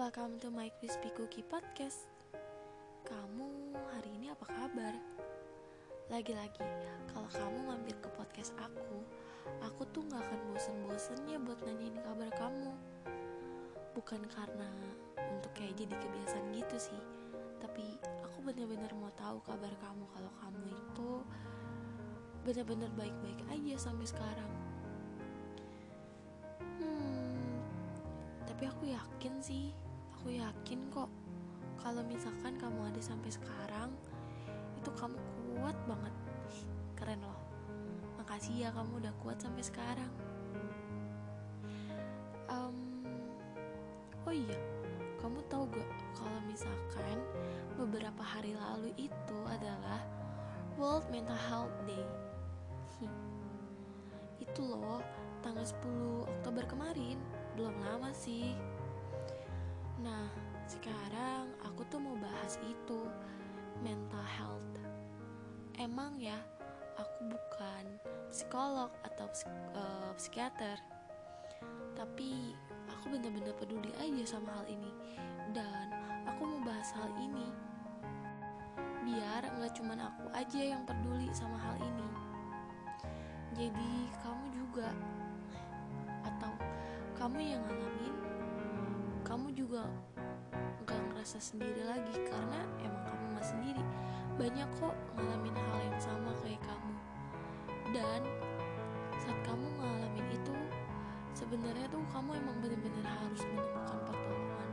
welcome to my Crispy Cookie Podcast. Kamu hari ini apa kabar? Lagi-lagi, kalau kamu mampir ke podcast aku Aku tuh gak akan bosen-bosennya buat nanyain kabar kamu. Bukan karena untuk kayak jadi kebiasaan gitu sih Tapi aku bener-bener mau tahu kabar kamu Kalau kamu itu bener-bener baik-baik aja sampai sekarang. Tapi aku yakin sih aku yakin kok kalau misalkan kamu ada sampai sekarang itu kamu kuat banget. Keren loh. Makasih ya kamu udah kuat sampai sekarang. Um, oh iya kamu tahu gak kalau misalkan beberapa hari lalu itu adalah World Mental Health Day? Itu loh tanggal 10 Oktober kemarin. Belum lama sih. Bahas itu, mental health. Emang ya, aku bukan psikolog atau uh, psikiater. Tapi aku bener-bener peduli aja sama hal ini dan aku mau bahas hal ini. Biar nggak cuman aku aja yang peduli sama hal ini. Jadi kamu juga atau kamu yang ngalamin kamu juga ngerasa sendiri lagi karena emang kamu gak sendiri. Banyak kok ngalamin hal yang sama kayak kamu. Dan saat kamu ngalamin itu sebenarnya tuh kamu emang bener-bener harus menemukan pertolongan.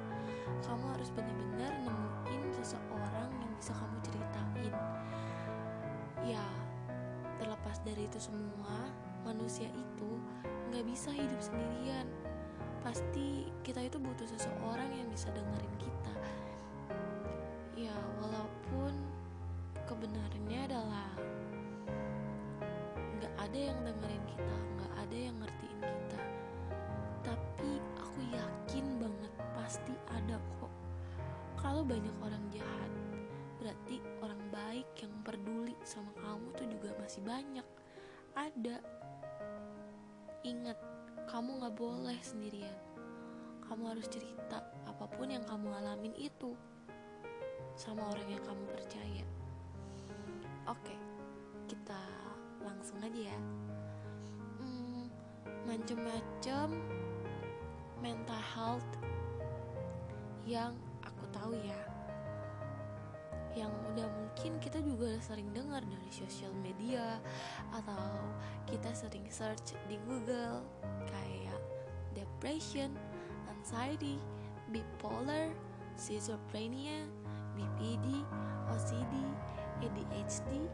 Kamu harus bener-bener nemuin seseorang yang bisa kamu ceritain. Ya terlepas dari itu semua manusia itu nggak bisa hidup sendirian. Pasti kita itu butuh seseorang yang bisa dengerin kita ada yang dengerin kita nggak ada yang ngertiin kita tapi aku yakin banget pasti ada kok kalau banyak orang jahat berarti orang baik yang peduli sama kamu tuh juga masih banyak ada ingat kamu gak boleh sendirian. Kamu harus cerita apa pun yang kamu alamin itu sama orang yang kamu percaya. Oke, kita langsung aja ya. Hmm, macem-macem mental health yang aku tahu ya yang udah mungkin kita juga sering dengar dari sosial media atau kita sering search di Google kayak depression, anxiety, bipolar, schizophrenia, BPD, OCD, ADHD,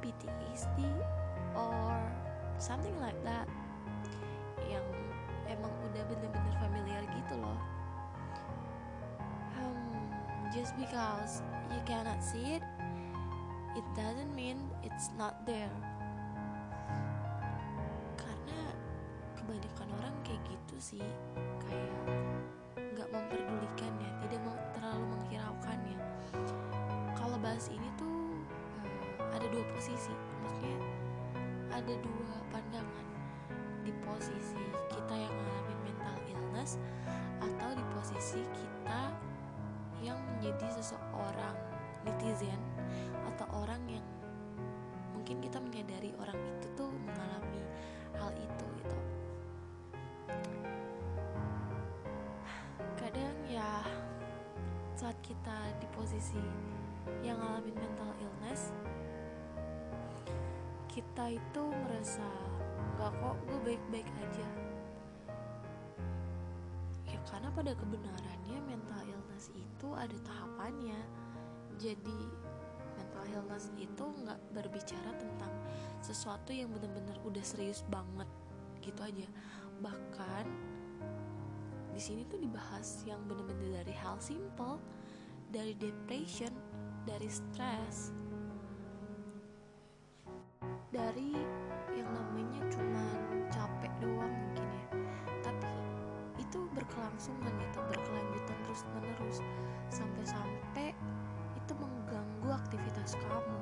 PTSD, or something like that yang emang udah bener-bener familiar gitu loh. Hmm, just because you cannot see it, it doesn't mean it's not there. Karena kebanyakan orang kayak gitu sih, kayak nggak memperdulikannya, tidak mau terlalu menghiraukannya. Kalau bahas ini tuh hmm, ada dua posisi, maksudnya ada dua pandangan. Di posisi kita yang ngalamin mental illness atau di posisi kita yang menjadi seseorang netizen atau orang yang mungkin kita menyadari orang itu tuh mengalami hal itu gitu. Kadang ya saat kita di posisi yang ngalamin mental illness kita itu merasa gak kok gue baik-baik aja. Karena pada kebenarannya mental illness itu ada tahapannya. Jadi mental illness itu nggak berbicara tentang sesuatu yang benar-benar udah serius banget gitu aja. Bahkan di sini tuh dibahas yang benar-benar dari hal simple dari depression dari stres dari yang namanya cuman capek doang mungkin ya. Itu berkelangsungan gitu berkelanjutan terus menerus sampai-sampai itu mengganggu aktivitas kamu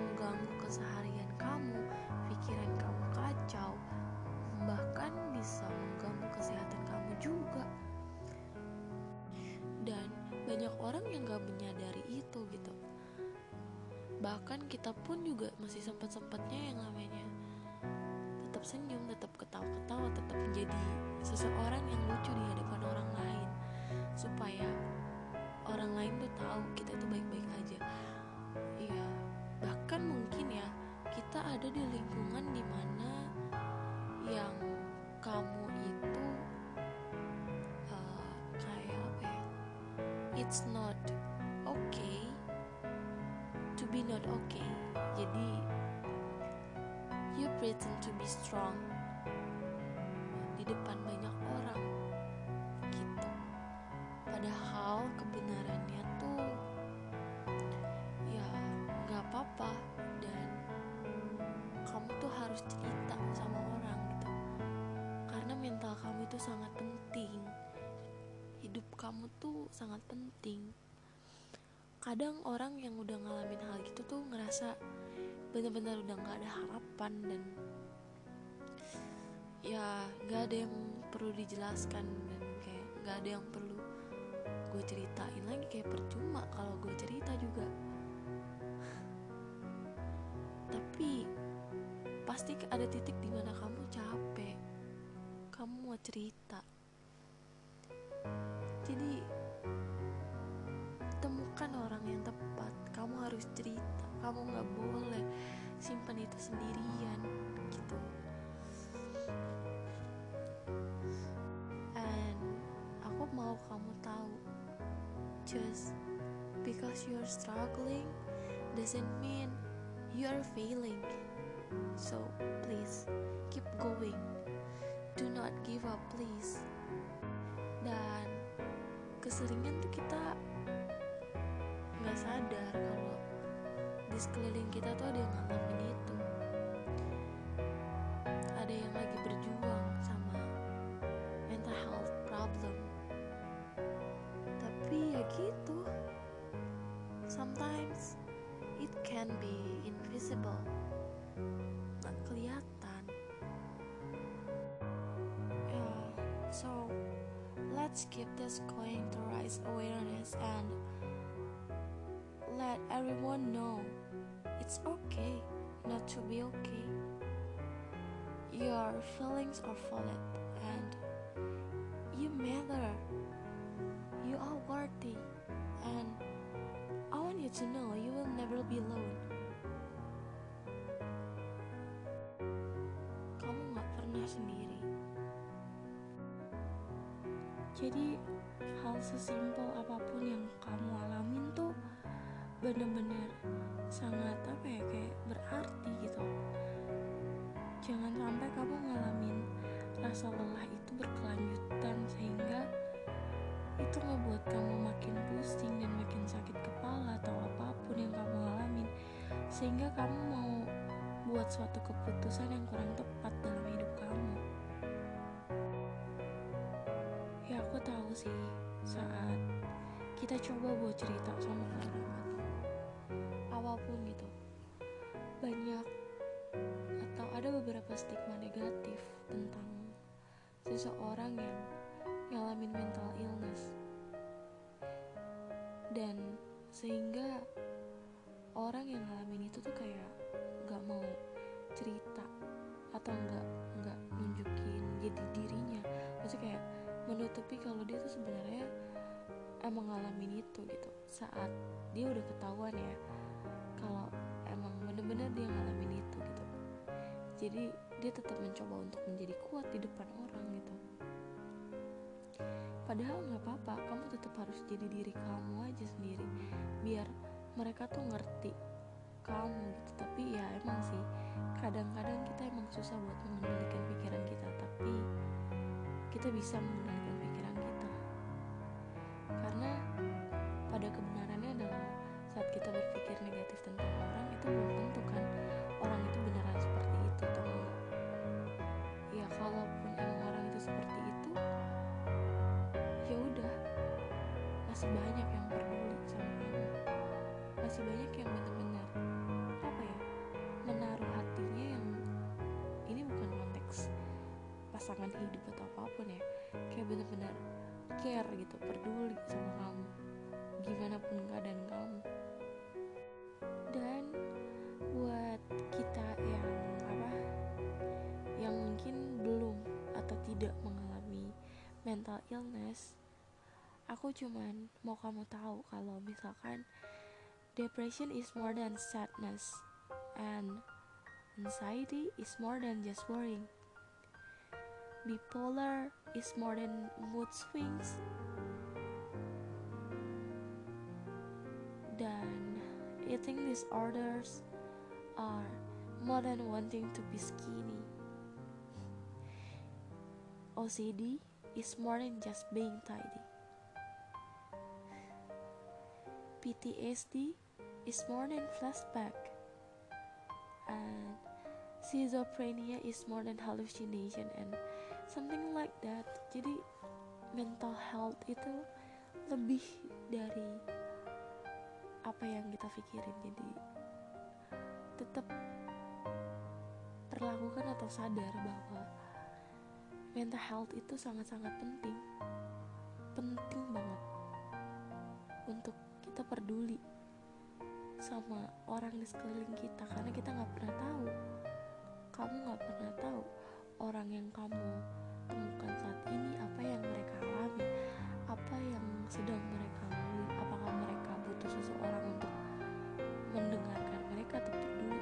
mengganggu keseharian kamu pikiran kamu kacau bahkan bisa mengganggu kesehatan kamu juga bahkan kita pun juga masih sempat sempatnya yang namanya tetap senyum tetap ketawa-ketawa tetap menjadi seseorang yang lucu di hadapan orang lain. Supaya orang lain tuh tahu kita itu baik-baik aja. Ya bahkan mungkin ya kita ada di lingkungan di mana not okay. Jadi you pretend to be strong di depan banyak orang gitu. Padahal kebenarannya tuh ya nggak apa-apa. Dan kamu tuh harus cerita sama orang gitu. Karena mental kamu itu sangat penting. Hidup kamu tuh sangat penting kadang orang yang udah ngalamin hal gitu tuh ngerasa bener-bener udah nggak ada harapan dan ya nggak ada yang perlu dijelaskan dan kayak nggak ada yang perlu gue ceritain lagi. Kayak percuma kalau gue cerita juga. Tapi pasti ada titik di mana kamu capek. Kamu mau cerita yang tepat. Kamu harus cerita kamu nggak boleh simpan itu sendirian gitu. And aku mau kamu tahu just because you're struggling doesn't mean you are failing. So please keep going. Do not give up please. Dan keseringan tuh kita nggak sadar kalau di sekeliling kita tuh ada yang ngalamin itu. Ada yang lagi berjuang sama mental health problem. Tapi ya gitu. Sometimes it can be invisible. Nggak kelihatan. Yeah, so let's keep this going to raise awareness and everyone know it's okay not to be okay. Your feelings are valid and you matter. You are worthy and I want you to know you will never be alone. Kamu gak pernah sendiri. Jadi hal sesimpel bener-bener sangat apa ya kayak berarti gitu. Jangan sampai kamu ngalamin rasa lelah itu berkelanjutan sehingga itu ngebuat kamu makin pusing dan makin sakit kepala atau apa pun yang kamu alamin. Sehingga kamu mau buat suatu keputusan yang kurang tepat dalam hidup kamu. Ya aku tahu sih saat kita coba buat cerita sama orang yang ngalamin mental illness. Dan sehingga orang yang ngalamin itu tuh kayak gak mau cerita atau nggak nggak nunjukin jadi dirinya. Maksudnya kayak menutupi kalau dia tuh sebenarnya emang ngalamin itu gitu. Saat dia udah ketahuan ya kalau emang bener-bener dia ngalamin itu gitu. Jadi dia tetap mencoba untuk menjadi kuat di depan orang gitu padahal nggak apa-apa kamu tetap harus jadi diri kamu aja sendiri. Biar mereka tuh ngerti kamu gitu tapi ya emang sih kadang-kadang kita emang susah buat mengendalikan pikiran kita tapi kita bisa mengendalikan pikiran kita. Karena pada kebenarannya adalah saat kita berpikir negatif tentang orang itu belum tentu kan masih banyak yang peduli sama kamu. Masih banyak yang benar-benar apa ya menaruh hatinya yang ini bukan konteks pasangan hidup atau apa pun ya. Kayak benar-benar care gitu peduli sama kamu gimana pun keadaan kamu. Dan buat kita yang apa yang mungkin belum atau tidak mengalami mental illness aku cuman mau kamu tahu kalau misalkan depression is more than sadness and anxiety is more than just worrying. Bipolar is more than mood swings. Dan eating disorders are more than wanting to be skinny. OCD is more than just being tidy. PTSD is more than flashback. And schizophrenia is more than hallucination and something like that. Jadi mental health itu lebih dari apa yang kita pikirin. Jadi tetap perlakukan atau sadar bahwa mental health itu sangat-sangat penting penting banget kita peduli sama orang di sekeliling kita karena kita nggak pernah tahu. Kamu nggak pernah tahu orang yang kamu temukan saat ini apa yang mereka alami apa yang sedang mereka lalui apakah mereka butuh seseorang untuk mendengarkan mereka atau peduli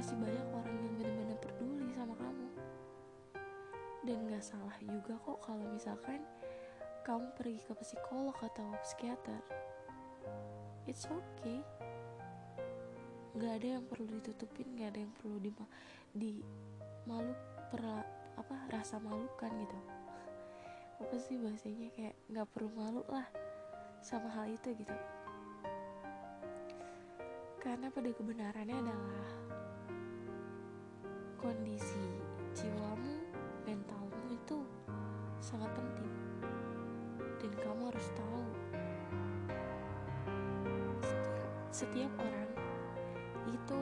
masih banyak orang yang benar-benar peduli sama kamu. Dan nggak salah juga kok kalau misalkan kamu pergi ke psikolog atau psikiater. It's okay. Nggak ada yang perlu ditutupin nggak ada yang perlu di di malu per apa rasa malukan gitu. Apa sih bahasanya? Kayak nggak perlu malu lah sama hal itu gitu. Karena pada kebenarannya adalah kondisi jiwamu mentalmu itu sangat penting. Dan kamu harus tahu setiap, setiap orang itu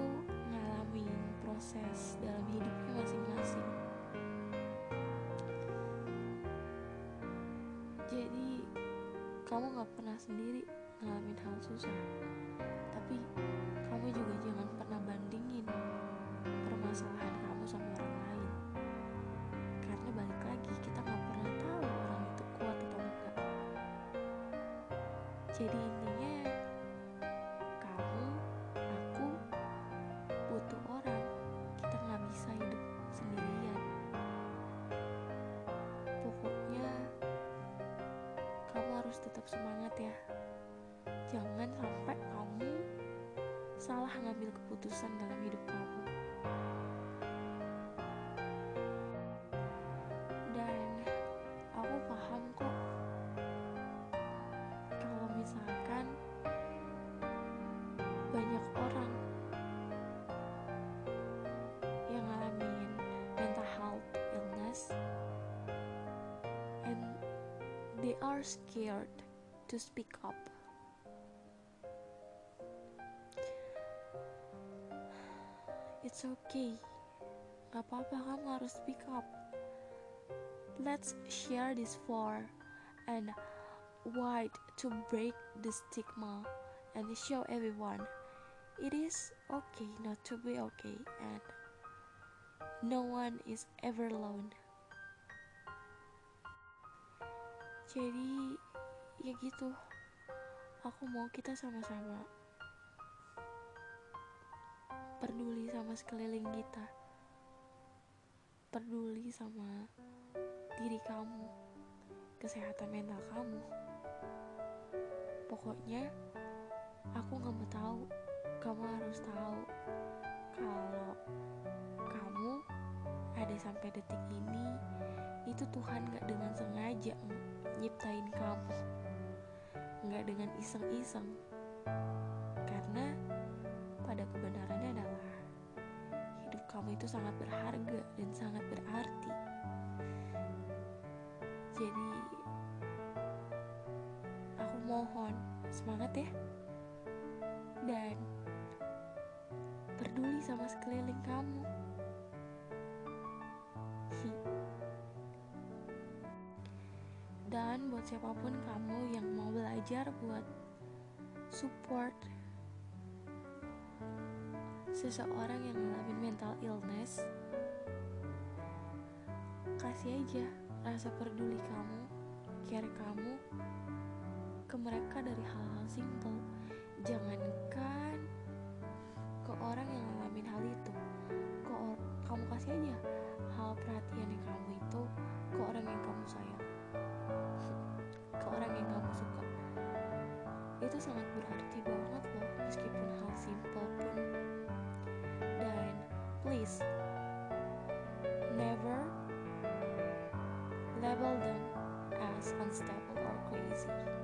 ngalamin proses dalam hidupnya masing-masing. Jadi kamu gak pernah sendiri ngalamin hal susah. Tapi kamu juga jangan jadi intinya kamu aku butuh orang. Kita nggak bisa hidup sendirian. Pokoknya kamu harus tetap semangat ya. Jangan sampai kamu salah ngambil keputusan dalam hidup kamu they are scared to speak up. It's okay. Gak apa-apa kamu harus speak up. Let's share this for and wide to break the stigma and show everyone it is okay not to be okay and no one is ever alone jadi ya gitu. Aku mau kita sama-sama peduli sama sekeliling kita. Peduli sama diri kamu kesehatan mental kamu. Pokoknya aku nggak mau tahu. Kamu harus tahu kalau kamu ada sampai detik ini itu Tuhan gak dengan sengaja nyiptain kamu. Nggak dengan iseng-iseng. Karena pada kebenarannya adalah hidup kamu itu sangat berharga dan sangat berarti. Jadi aku mohon semangat ya. Dan peduli sama sekeliling kamu dan buat siapa pun kamu yang mau belajar buat support seseorang yang ngalamin mental illness kasih aja rasa peduli kamu care kamu ke mereka dari hal-hal simple. Jangankan ke orang yang ngalamin hal itu. Ke kamu kasih aja hal perhatian yang kamu itu ke orang yang kamu sayang ke orang yang kamu suka. Itu sangat berarti banget loh meskipun hal simple pun. Dan please never label them as unstable or crazy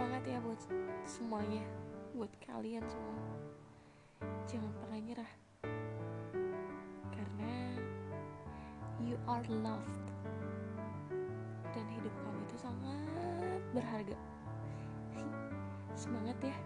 semangat ya buat semuanya. Buat kalian semua. Jangan pernah nyerah. Karena you are loved. Dan hidup kamu itu sangat berharga. Semangat ya